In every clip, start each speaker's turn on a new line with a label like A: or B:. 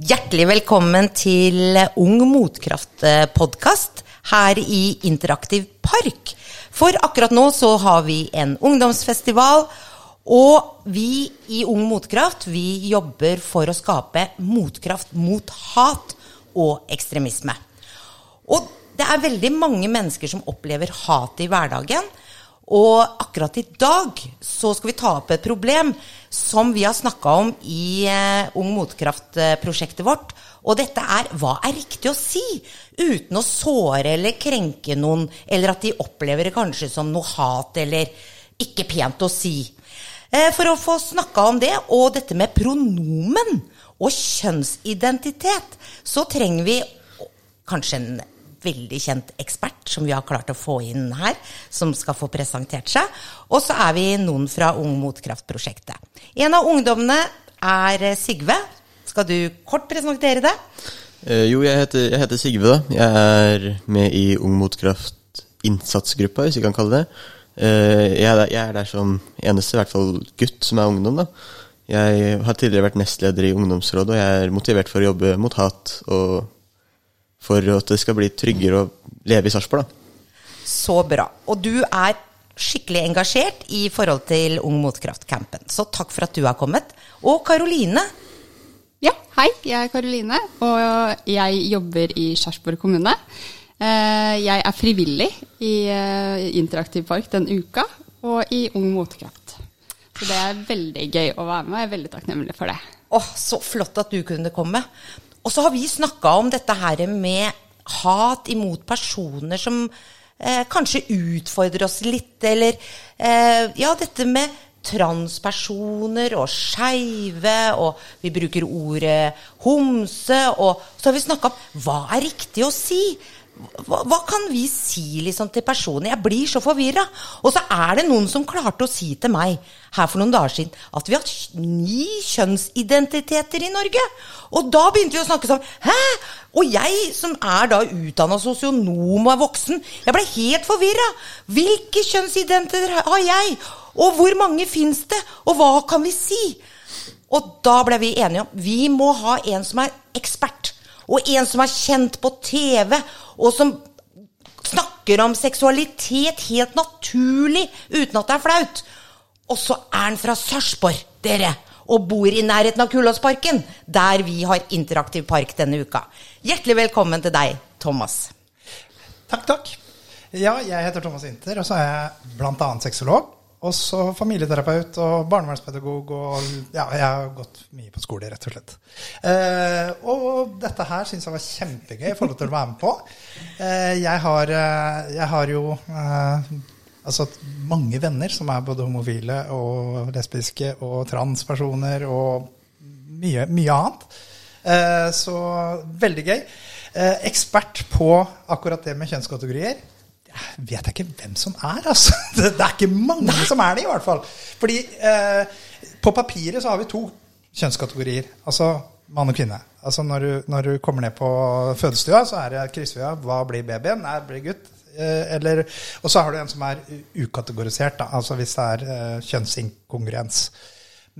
A: Hjertelig velkommen til Ung motkraft-podkast her i Interaktiv park. For akkurat nå så har vi en ungdomsfestival, og vi i Ung motkraft vi jobber for å skape motkraft mot hat og ekstremisme. Og det er veldig mange mennesker som opplever hat i hverdagen. Og akkurat i dag så skal vi ta opp et problem som vi har snakka om i eh, Ung Motkraft-prosjektet vårt. Og dette er hva er riktig å si uten å såre eller krenke noen, eller at de opplever det kanskje som noe hat eller ikke pent å si. Eh, for å få snakka om det, og dette med pronomen og kjønnsidentitet, så trenger vi kanskje en veldig kjent ekspert som vi har klart å få inn her, som skal få presentert seg. Og så er vi noen fra Ung Motkraft-prosjektet. En av ungdommene er Sigve. Skal du kort presentere det?
B: Eh, jo, jeg heter, jeg heter, Sigve. da. Jeg er med i Ung Motkraft innsatsgruppa, hvis vi kan kalle det. Eh, jeg er, der, jeg er der som eneste, i hvert fall gutt, som er ungdom. da. Jeg har tidligere vært nestleder i ungdomsrådet, og jeg er motivert for å jobbe mot hat og for at det skal bli tryggere å leve i Sarpsborg.
A: Så bra. Og du er skikkelig engasjert i forhold til Ung Motkraft-campen. Så takk for at du har kommet. Og Karoline.
C: Ja, hei. Jeg er Karoline, og jeg jobber i Sarpsborg kommune. Eh, jeg er frivillig i eh, Interaktiv park den uka, og i Ung Motkraft. Så det er veldig gøy å være med, og jeg er veldig takknemlig for det.
A: Åh, Så flott at du kunne komme. Og så har vi snakka om dette her med hat imot personer som eh, kanskje utfordrer oss litt, eller eh, Ja, dette med transpersoner og skeive, og vi bruker ordet homse, og så har vi snakka om hva er riktig å si? Hva, hva, kan vi si liksom, til personer? Jeg blir så forvirra. Og så er det noen som klarte å si til meg her for noen dager siden at vi har ni kjønnsidentiteter i Norge. Og da begynte vi å snakke sånn Hæ? Og jeg som er da utdanna sosionom og er voksen, jeg ble helt forvirra. Hvilke kjønnsidentiteter har jeg? Og hvor mange fins det? Og hva kan vi si? Og da ble vi enige om vi må ha en som er ekspert og en som er kjent på TV, og som snakker om seksualitet helt naturlig uten at det er flaut. Og så er han fra Sarpsborg, dere, og bor i nærheten av Kullåsparken, der vi har interaktiv park denne uka. Hjertelig velkommen til deg, Thomas.
D: Takk, takk. Ja, jeg heter Thomas Inter, og så er jeg bl.a. sexolog. Også familieterapeut og barnevernspedagog. Og ja, jeg har gått mye på skole, rett og slett. Eh, og dette her syns jeg var kjempegøy i forhold til å være med på. Eh, jeg, har, eh, jeg, har, jo eh, altså mange venner som er både homofile og lesbiske og transpersoner og mye, mye annet. Eh, så veldig gøy. Eh, ekspert på akkurat det med kjønnskategorier vet jeg ikke hvem som er, altså. Det, det er ikke mange som er det, i hvert fall. Fordi eh, på papiret så har vi to kjønnskategorier. Altså mann og kvinne. Altså når du, når du kommer ned på fødestua, så er det krysser hva blir babyen? Er blir gutt? Eh, eller, og så har du en som er ukategorisert, da, altså hvis det er eh, kjønnsinkongruens.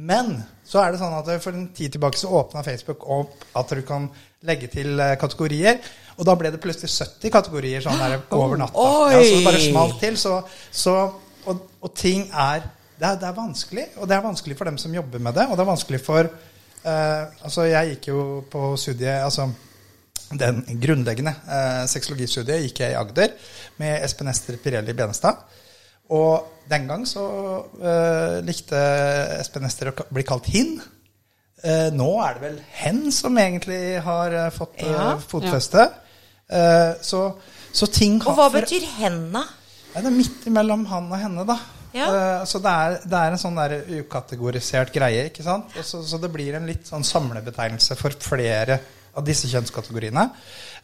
D: Men så er det sånn at for en tid tilbake så åpna Facebook opp at du kan legge til eh, kategorier. Og da ble det plutselig 70 kategorier sånn der over natta. Ja, så det bare smalt til. Så, så, og, og, ting er det, er det, er vanskelig. Og det er vanskelig for dem som jobber med det. Og det er vanskelig for eh, Altså, jeg gikk jo på studiet altså den grunnleggende eh, sexologistudiet gikk jeg i Agder med Espen Ester Pirelli Benestad. Og den gang så eh, likte Espen Ester å bli kalt hin. Uh, nå er det vel hen som egentlig har eh, fått ja, fotfeste. Ja. Eh, så, så, ting
A: Og hva betyr henda?
D: Det er midt imellom han og henne, da. Ja. Uh, så det er, det er, en sånn der ukategorisert greie. ikke sant? Så, så, det blir en litt sånn samlebetegnelse for flere av disse kjønnskategoriene.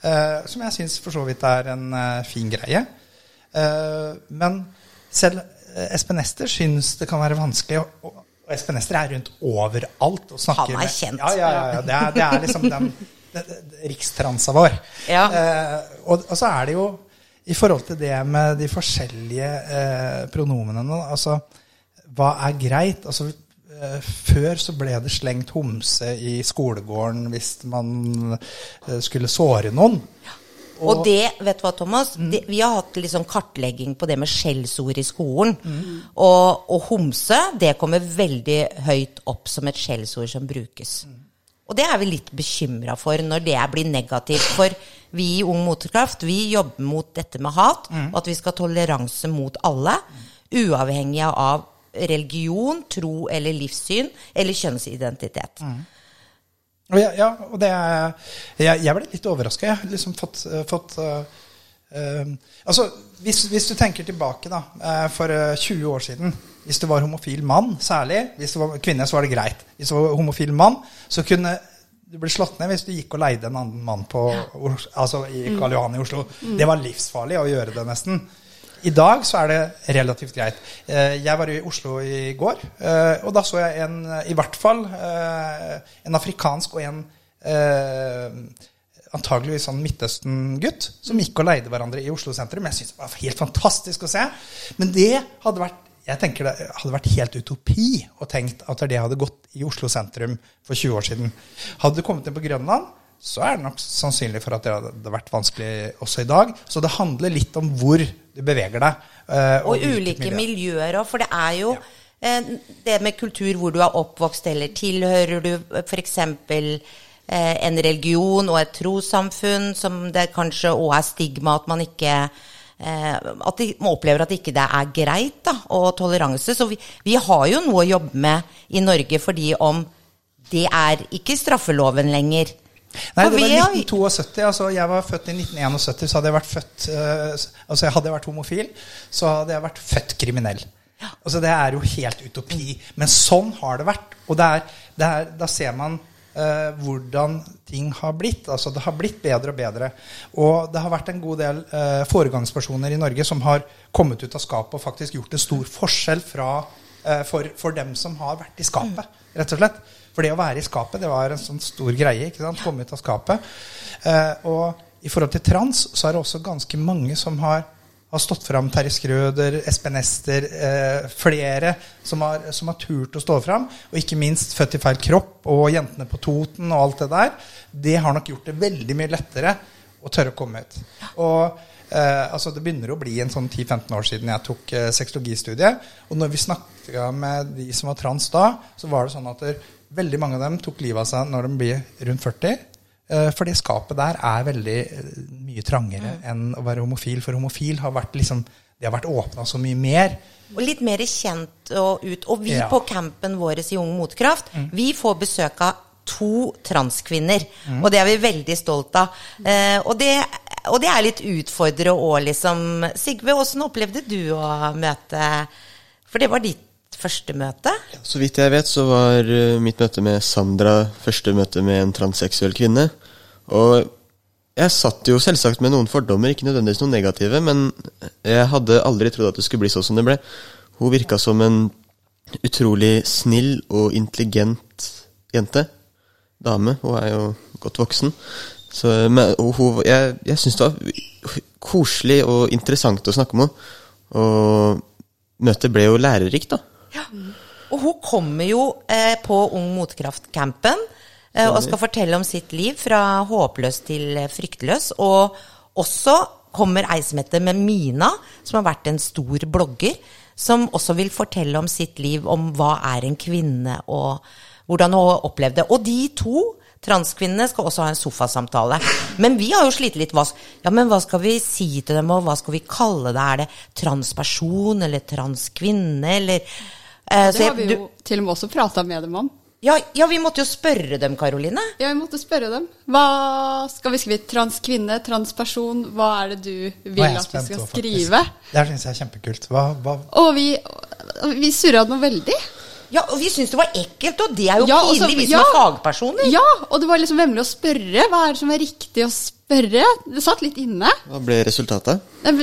D: Uh, som jeg syns for så vidt er en fin greie. men selv Espen Ester syns det kan være vanskelig. Og, og Espen Ester er rundt overalt og snakker
A: Han er kjent.
D: Med, ja, ja, ja, det er, det er liksom den rikstransa vår.
A: Ja.
D: Eh, og, og, så er det jo i forhold til det med de forskjellige eh, pronomenene altså, Hva er greit? Altså, eh, før så ble det slengt homse i skolegården hvis man eh, skulle såre noen.
A: Og, det, vet du hva, Thomas? Det, vi har hatt liksom kartlegging på det med skjellsord i skolen. Og, og homse, det kommer veldig høyt opp som et skjellsord som brukes. Og det er vi litt bekymra for når det blir negativt. For vi i Ung Motorkraft vi jobber mot dette med hat, og at vi skal ha toleranse mot alle. Uavhengig av religion, tro eller livssyn eller kjønnsidentitet.
D: Og ja, ja, og det er Jeg, jeg ble litt overraska. Jeg har liksom fått, eh, fått uh, uh, Altså, hvis, hvis, du tenker tilbake da, uh, for eh, 20 år siden Hvis du var homofil mann, særlig Hvis du var kvinne, så var det greit. Hvis du var homofil mann, så kunne du bli slått ned hvis du gikk og leide en annen mann på, altså i Karl Johan i Oslo. Det var livsfarlig å gjøre det, nesten. I dag så er det relativt greit. Eh, jeg var i Oslo i går, eh, og da så jeg en, i hvert fall eh, en afrikansk og en antageligvis sånn Midtøsten-gutt som gikk og leide hverandre i Oslo sentrum. Jeg syns det var helt fantastisk å se. Men det hadde vært jeg tenker det hadde vært helt utopi å tenkt at det hadde gått i Oslo sentrum for 20 år siden. Hadde du kommet inn på Grønland, så er det nok sannsynlig for at det hadde vært vanskelig også i dag. Så det handler litt om hvor du beveger deg.
A: Uh, og, og ulike miljøer òg, for det er jo ja. uh, det med kultur hvor du er oppvokst, eller tilhører du f.eks. Uh, en religion og et trossamfunn som det kanskje òg er stigma at man ikke at de opplever at ikke det ikke er greit, da, og toleranse. Så vi, vi, har jo noe å jobbe med i Norge fordi om det er ikke straffeloven lenger.
D: Nei, det var 1972. altså Jeg var født i 1971, så hadde jeg vært født uh, Altså Hadde jeg vært homofil, så hadde jeg vært født kriminell. Ja. Altså Det er jo helt utopi. Men sånn har det vært. Og det er, det er, da ser man uh, hvordan ting har blitt. Altså Det har blitt bedre og bedre. Og det har vært en god del uh, foregangspersoner i Norge som har kommet ut av skapet og faktisk gjort en stor forskjell fra, for, for, dem som har vært i skapet, rett og slett. For det å være i skapet, det var en sånn stor greie. ikke sant? Komme ut av skapet. og i forhold til trans så er det også ganske mange som har har stått fram Terje Skrøder, Espen Ester, eh, flere som har, som har, turt å stå fram. Og ikke minst Født i feil kropp og Jentene på Toten og alt det der. Det har nok gjort det veldig mye lettere å tørre å komme ut. Og eh, altså Det begynner å bli en sånn 10-15 år siden jeg tok eh, sexologistudiet. Og når vi snakka med de som var trans da, så var det sånn at der, veldig mange av dem tok livet av seg når de blir rundt 40. Eh, for det skapet der er veldig eh, mye trangere mm. enn å være homofil. For homofil har vært liksom det har vært åpna så mye mer.
A: Og litt mer kjent og ut. Og vi ja. på campen vår i Ung Motkraft, mm. vi får besøk av to transkvinner. Mm. Og det er vi veldig stolt av. Eh, og, det, og, det, er litt utfordrende òg, liksom. Sigve, åssen opplevde du å møte For det var ditt første møte?
B: Så vidt jeg vet, så var eh, mitt møte med Sandra første møte med en transseksuell kvinne. Og jeg satt jo selvsagt med noen fordommer, ikke nødvendigvis noen negative, men jeg hadde aldri trodd at det skulle bli sånn som det ble. Hun virka som en utrolig snill og intelligent jente. Dame. Hun er jo godt voksen. Så, men, hun, jeg jeg syns det var koselig og interessant å snakke med henne. Og møtet ble jo lærerikt, da.
A: Ja. Og hun kommer jo eh, på Ung Motkraft-campen eh, og skal fortelle om sitt liv fra håpløs til fryktløs. Og også kommer ei som heter Mina, som har vært en stor blogger, som også vil fortelle om sitt liv, om hva er en kvinne, og hvordan hun opplevde det. Og de to transkvinnene skal også ha en sofasamtale. Men vi har jo slitt litt. Hva, ja, men hva skal vi si til dem, og hva skal vi kalle det? Er det transperson eller transkvinne, eller
C: Eh, det har vi jo du, til og med også prata med dem om.
A: Ja, ja, vi måtte jo spørre dem, Karoline.
C: Ja, vi måtte spørre dem. Hva skal vi skrive? Transkvinne? Transperson? Hva er det du vil at vi skal skrive?
D: Det syns jeg er kjempekult. Hva, hva?
C: Og vi, vi surra noe veldig.
A: Ja, og vi syntes det var ekkelt, og det er jo ja, pinlig, vi som ja, er fagpersoner.
C: Ja, og det var liksom vemmelig å spørre. Hva er det som er riktig å spørre? Det satt litt inne.
B: Hva ble resultatet?
C: Det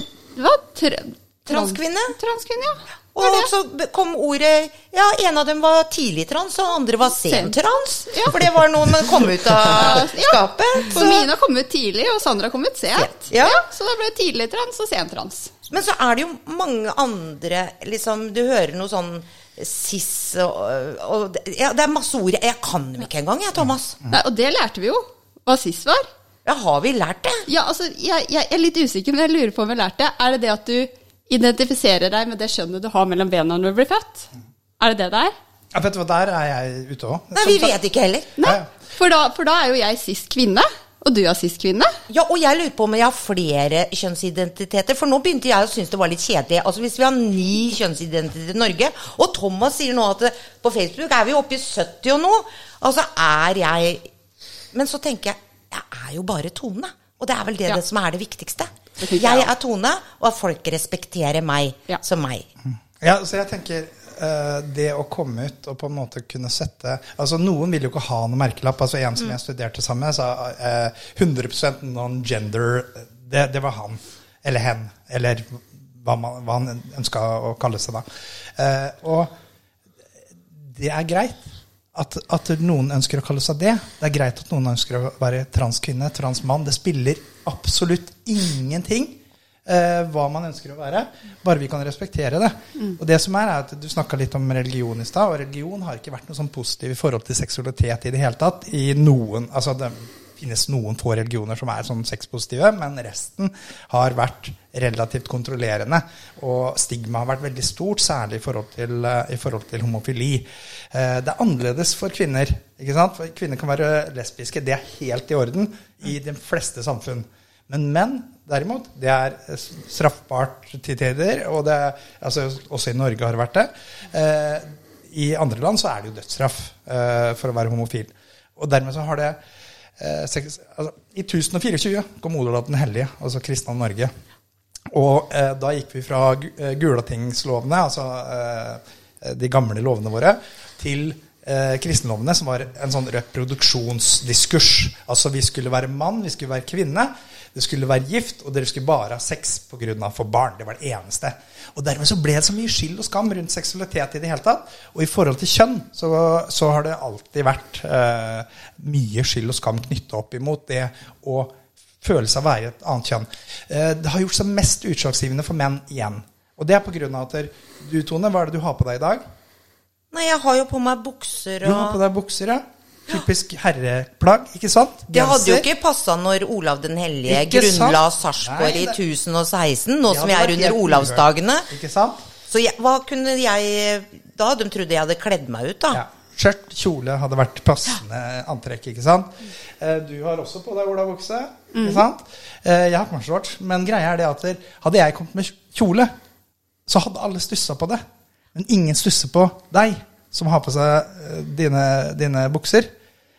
C: var tra
A: Transkvinne.
C: Transkvinne, ja.
A: Og så kom ordet Ja, en av dem var tidlig trans, og andre var sentrans. Ja. For det var noe man kom ut av skapet.
C: For Mina kom ut tidlig, og Sandra kom ut sent. Ja. ja. Så det ble tidlig trans og sentrans.
A: Men så er det jo mange andre liksom, Du hører noe sånn cis og, og det- ja, Det er masse ord. Jeg kan dem ikke engang, jeg, Thomas.
C: Nei, og det lærte vi jo. Hva siss var.
A: Ja, har vi lært det?
C: Ja, altså, jeg, jeg er litt usikker, men jeg lurer på om vi har lært det. Er det det at du identifiserer deg med det skjønnet du har mellom bena når du blir født? Er det det det er?
D: Ja, vet du hva, der er jeg ute òg.
A: Nei, vi vet ikke heller.
C: Nei, for da, for da er jo jeg sist kvinne, og du er sist kvinne.
A: Ja, og jeg lurer på om jeg har flere kjønnsidentiteter. For nå begynte jeg å synes det var litt kjedelig. Altså Hvis vi har ni kjønnsidentiteter i Norge, og Thomas sier nå at på Facebook er vi oppe i 70 og noe, altså er jeg Men så tenker jeg jeg er jo bare Tone. Og det er vel det,
C: Ja.
A: det som er det viktigste.
C: Det
A: Jeg
C: jeg
A: er Tone, og at folk respekterer meg
C: Ja.
A: som meg.
D: Ja, så jeg tenker det å komme ut og på en måte kunne sette Altså Noen vil jo ikke ha noen merkelapp. altså En som jeg studerte sammen med, sa eh, 100% non-gender. Det, det var han. Eller hen. Eller hva, man, hva han ønska å kalle seg da. Eh, og det er greit at, at noen ønsker å kalle seg det. Det er greit at noen ønsker å være transkvinne, transmann. Det spiller absolutt ingenting eh, hva man ønsker å være, bare vi kan respektere det. Og det som er, er at Du snakka litt om religion i stad, og religion har ikke vært noe sånn positiv i forhold til seksualitet i det hele tatt. I noen, altså Det finnes noen få religioner som er sånn sexpositive, men resten har vært relativt kontrollerende. Og stigma har vært veldig stort, særlig i forhold til, eh, i forhold til homofili. Eh, Det er annerledes for kvinner. ikke sant? For Kvinner kan være lesbiske. Det er helt i orden i de fleste samfunn. Men menn, derimot, det er eh, straffbart til tider. Og det altså, også i Norge har det vært det. Eh, I andre land så er det jo dødsstraff eh, for å være homofil. Og dermed så har det eh, sex, altså, I 1024 kom Olav den hellige, altså kristne av Norge. Og eh, da gikk vi fra eh, Gulatingslovene, altså de gamle lovene våre, til eh, kristenlovene, som var en sånn reproduksjonsdiskurs. Altså vi skulle være mann, vi skulle være kvinne, det skulle være gift, og dere skulle bare ha sex pga. få barn. Det var det eneste. Og dermed så ble det så mye skyld og skam rundt seksualitet i det hele tatt. Og i forhold til kjønn så, så har det alltid vært eh, mye skyld og skam knytta opp imot det å føle seg å være et annet kjønn. Eh, det har gjort seg mest utslagsgivende for menn igjen. Og det er pga. at du, Tone, hva er det du har på deg i dag?
A: Nei, jeg har jo på meg bukser
D: Du har på
A: og
D: deg bukser, ja. Typisk herreplagg, ikke sant?
A: Det hadde jo ikke passa når Olav den hellige
D: Ikke
A: grunnla Sarpsborg i 1016, nå som vi er under Olavsdagene.
D: Ikke sant?
A: Så jeg, hva kunne jeg Da hadde de trodd jeg hadde kledd meg ut, da.
D: Ja. Skjørt, kjole hadde vært passende antrekk, ikke sant? Eh, Du har også på deg Olav Okse, ikke sant? Eh, Jeg har meg men greia er det at hadde jeg kommet med kjole, så hadde alle stussa på det. Men ingen stusser på deg, som har på seg eh, dine, dine bukser.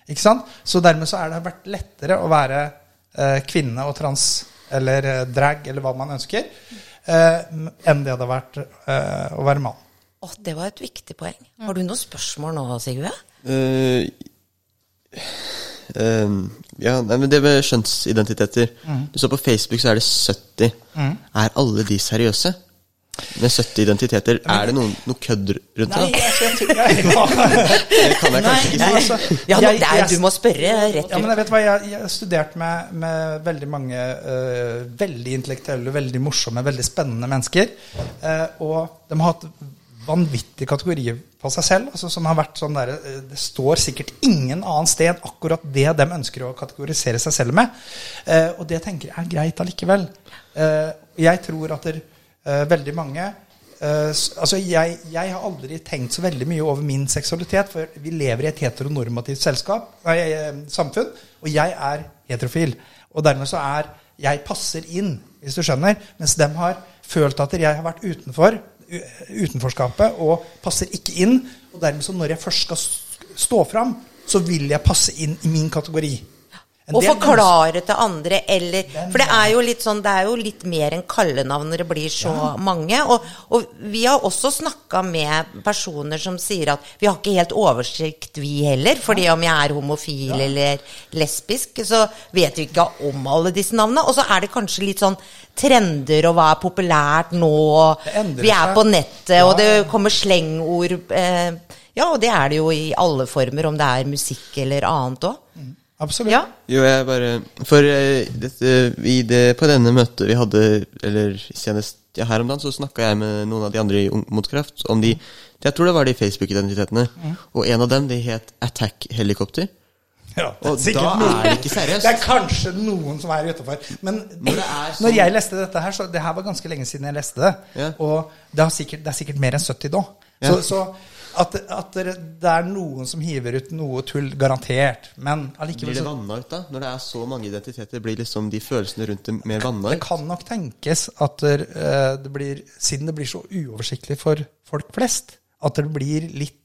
D: Ikke sant? Så dermed så er det vært lettere å være eh, kvinne og trans, eller eh, drag, eller hva man ønsker, eh, enn det hadde vært eh, å være mann.
A: Å, det var et viktig poeng. Har du noen spørsmål nå, Sigve?
B: Uh, uh, ja, nei, men det med kjønnsidentiteter Du så på Facebook så er det 70. Er alle de seriøse? Med 70 identiteter, er det noen, noe kødd rundt
D: Nei,
B: det?
D: jeg tror jeg,
B: Det kan jeg kanskje ikke si.
D: altså,
A: Ja,
D: jeg-
A: det er, du må spørre rett
D: Ja, men jeg vet hva, jeg, jeg har studert med, med veldig mange uh, veldig intellektuelle, veldig morsomme, veldig spennende mennesker. Uh, og de har hatt vanvittige kategorier på seg selv. Altså, som har vært sånn der, eh, Det står sikkert ingen annen sted akkurat det de ønsker å kategorisere seg selv med. Eh, og det tenker jeg er greit allikevel. Eh, jeg tror at der, veldig mange Eh, altså jeg, jeg har aldri tenkt så veldig mye over min seksualitet, for vi lever i et heteronormativt selskap, nei, eh, samfunn, og jeg er heterofil. Og dermed så er jeg passer inn, hvis du skjønner, mens de har følt at jeg har vært utenfor, utenforskapet og passer ikke inn. Og dermed så når jeg først skal stå fram, så vil jeg passe inn i min kategori.
A: Og forklare til andre, eller For det er jo litt sånn Det er jo litt mer enn kallenavn når det blir så mange. Og, og vi har også snakka med personer som sier at vi har ikke helt oversikt, vi heller. Fordi om jeg er homofil eller lesbisk, så vet vi ikke om alle disse navnene. Og så er det kanskje litt sånn trender og hva er populært nå. Vi er på nettet,
D: Ja.
A: og det kommer slengord. Eh, ja, og det er det jo i alle former, om det er musikk eller annet òg.
D: Absolutt.
A: Ja.
B: Jo, jeg bare For eh, dette, i det, på denne møtet vi hadde, eller senest ja, her om dagen så snakka jeg med noen av de andre i Ung mot kreft om de Jeg tror det var de Facebook-identitetene. Og en av dem de het Attack Helikopter.
D: Ja,
B: Og da
D: noen-
B: er det ikke seriøst.
D: Det er kanskje noen som er utafor. Men
B: Når er sånn-
D: når jeg leste dette her, så det her var ganske lenge siden jeg leste det.
B: Ja.
D: Og det, sikkert, det er sikkert mer enn 70 nå.
B: Ja.
D: Så, så at, at det det er noen som hiver ut noe tull, garantert. Men allikevel
B: Blir det vanna ut, da? Når det er så mange identiteter, blir liksom de følelsene rundt det mer vanna
D: Det kan nok tenkes at det, eh, det blir Siden det blir så uoversiktlig for folk flest, at det blir litt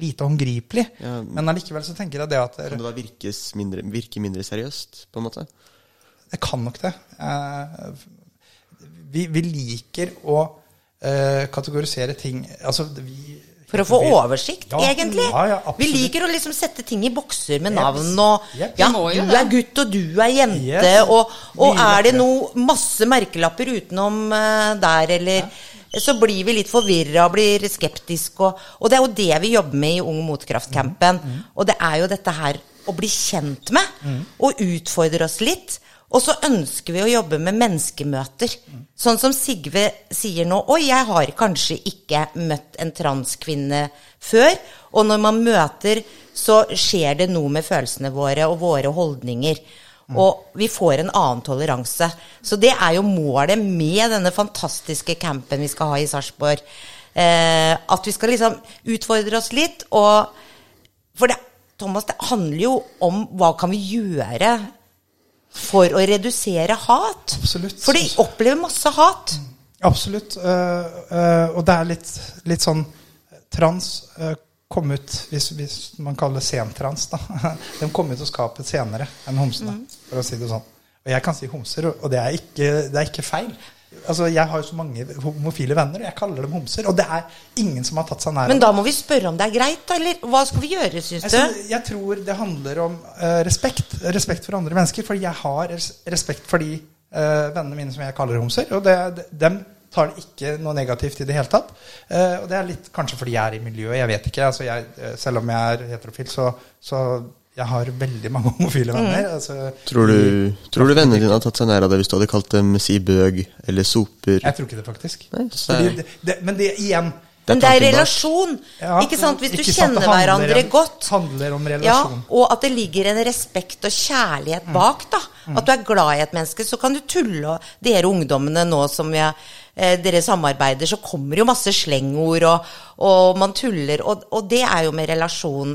D: lite håndgripelig.
B: Ja.
D: Men allikevel så tenker jeg det at
B: Kan det da virkes mindre, virke mindre seriøst, på en måte?
D: Det kan nok det. Eh, vi, vi liker å eh, kategorisere ting Altså, vi
A: For å få oversikt,
D: Ja,
A: egentlig.
D: ja, ja,
A: vi liker å liksom sette ting i bokser med navn og
D: yep.
A: Ja,
C: Vi må jo
A: du er gutt, og du er jente,
D: Yes.
A: og, og er det noe masse merkelapper utenom uh, der, eller Så blir vi litt forvirra og blir skeptiske, og, og det er jo det vi jobber med i Ung motkraft-campen.
D: Mm,
A: Og det er jo dette her å bli kjent med, og utfordre oss litt. Og så ønsker vi å jobbe med menneskemøter. Sånn som Sigve sier nå Oi, jeg har kanskje ikke møtt en transkvinne før. Og når man møter, så skjer det noe med følelsene våre og våre holdninger. Og vi får en annen toleranse. Så det er jo målet med denne fantastiske campen vi skal ha i Sarpsborg. Eh, at vi skal liksom utfordre oss litt. Og For det, Thomas, det handler jo om hva kan vi gjøre for å redusere hat.
D: Absolutt.
A: For de opplever masse hat.
D: Absolutt. øh, øh, og det er litt, litt sånn Trans øh, kom ut, hvis, hvis man kaller det sentrans, da. De kom ut av skapet senere enn homsene, for å si det sånn. Og jeg kan si homser, og det er ikke, det er ikke feil. Altså, Jeg har jo så mange homofile venner, og jeg kaller dem homser. Og det er ingen som har tatt seg nær av
A: Men da må vi spørre om det er greit, da, eller hva skal vi gjøre, syns
D: Jeg,
A: du?
D: synes- jeg tror det handler om uh, respekt. Respekt for andre mennesker. Fordi jeg har respekt for de uh, vennene mine som jeg kaller homser. Og det, de, dem tar det ikke noe negativt i det hele tatt. Uh, og det er litt kanskje fordi jeg er i miljøet. Jeg vet ikke. Altså jeg, selv om jeg er heterofil, så, så jeg har veldig mange homofile venner.
A: Mm.
D: Altså,
B: Tror du, tror du vennene dine hadde tatt seg nær av det hvis du hadde kalt dem si bøg eller soper?
D: jeg tror ikke det, faktisk.
B: Nei, så
D: Fordi
B: er-
D: det, det, men det igjen
A: Men det er relasjon.
D: Ja,
A: ikke sant? Hvis du
D: ikke du
A: kjenner
D: sant,
A: hverandre
D: om-
A: godt.
D: handler om
A: Ja,
D: relasjon.
A: og at det ligger en respekt og kjærlighet bak. da. At du er glad i et menneske. Så kan du tulle, og dere ungdommene nå som jeg, eh, dere samarbeider, så kommer jo masse slengord, og, og man tuller. Og, og det er jo med relasjon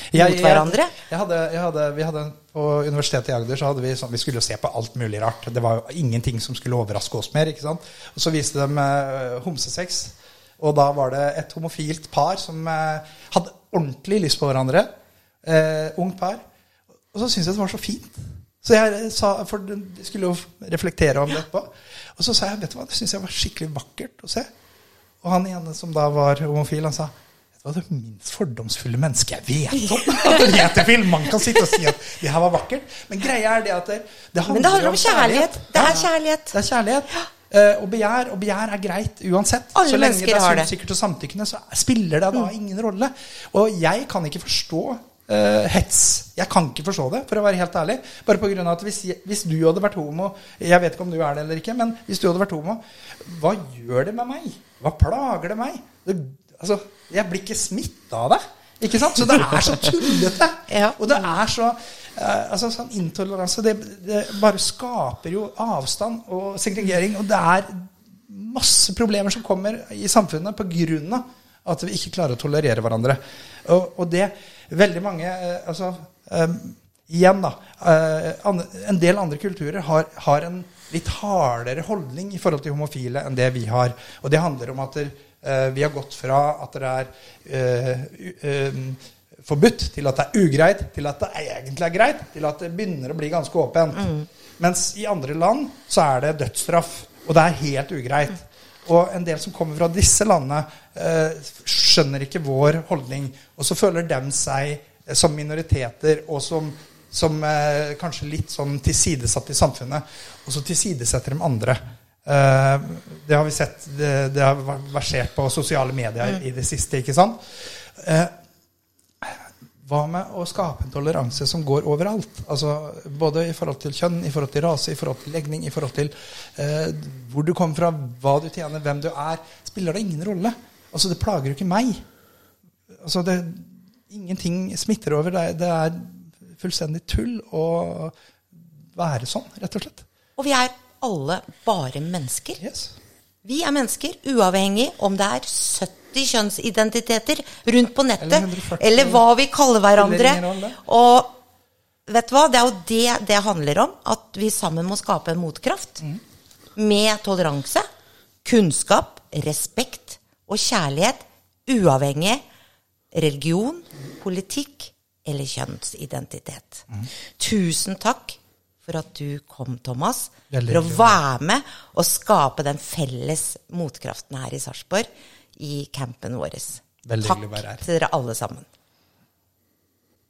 A: mot hverandre.
D: Jeg, hadde, jeg hadde, vi hadde På Universitetet i Agder så hadde vi sånn, vi skulle jo se på alt mulig rart. Det var jo ingenting som skulle overraske oss mer. ikke sant? Og Så viste de eh, homsesex. Og da var det et homofilt par som eh, hadde ordentlig lyst på hverandre. Eh, ungt par. Og så syntes jeg det var så fint. Så jeg sa, For de skulle jo reflektere om det etterpå. Og så sa jeg vet du hva, det syns jeg var skikkelig vakkert å se. Og han ene som da var homofil, han sa det var det minst fordomsfulle mennesket jeg vet om. At en heterofil Man kan sitte og si at det her var vakkert. Men greia er det at det, det handler,
A: Men det handler om kjærlighet. Det er kjærlighet.
D: Det er kjærlighet. Uh, og begjær. Og begjær er greit uansett.
A: Alle
D: så lenge det er
A: det.
D: sikkert og samtykkende, så spiller det da ingen rolle. Og jeg kan ikke forstå uh, hets. Jeg kan ikke forstå det, for å være helt ærlig. Bare på grunn av at hvis, hvis du hadde vært homo Jeg vet ikke om du er det eller ikke, men hvis du hadde vært homo, hva gjør det med meg? Hva plager det meg? Det, altså, jeg blir ikke smitta av det. Ikke sant? Så det er så tullete.
A: Ja.
D: Og det er så eh, altså sånn Intoleranse det, det bare skaper jo avstand og segregering. Og det er masse problemer som kommer i samfunnet pga. at vi ikke klarer å tolerere hverandre. Og, og det veldig mange eh, altså, eh, Igjen, da. eh, en del andre kulturer har, har en litt hardere holdning i forhold til homofile enn det vi har. Og det handler om at eh, vi har gått fra at det er eh, eh, forbudt, til at det er ugreit, til at det egentlig er greit, til at det begynner å bli ganske åpent. Mens i andre land så er det dødsstraff, og det er helt ugreit. Og en del som kommer fra disse landene, eh, skjønner ikke vår holdning. Og så føler de seg eh, som minoriteter og som, som eh, kanskje litt sånn tilsidesatt i samfunnet. Og så tilsidesetter de andre. Eh, det har vi sett, det, det har versert på sosiale medier i det siste. ikke sant? Eh, hva med å skape en toleranse som går overalt? Altså, både i forhold til kjønn, i forhold til rase, i forhold til legning, i forhold til eh, hvor du kommer fra, hva du tjener, hvem du er. Spiller det ingen rolle? Altså, det plager jo ikke meg. Altså, det, ingenting smitter over. Det det er fullstendig tull å være sånn, rett og slett.
A: Og vi er alle bare mennesker.
D: Yes.
A: Vi er mennesker, uavhengig om det er 70 kjønnsidentiteter rundt på nettet,
D: Eller 140.
A: eller hva vi kaller hverandre. Og vet du hva, det er jo det det handler om. At vi sammen må skape en motkraft.
D: Mm.
A: Med toleranse, kunnskap, respekt og kjærlighet, uavhengig religion, politikk eller kjønnsidentitet.
D: Mm.
A: Tusen takk for at du kom, Thomas, for å være med og skape den felles motkraften her i Sarpsborg i campen vår. Takk til dere alle sammen.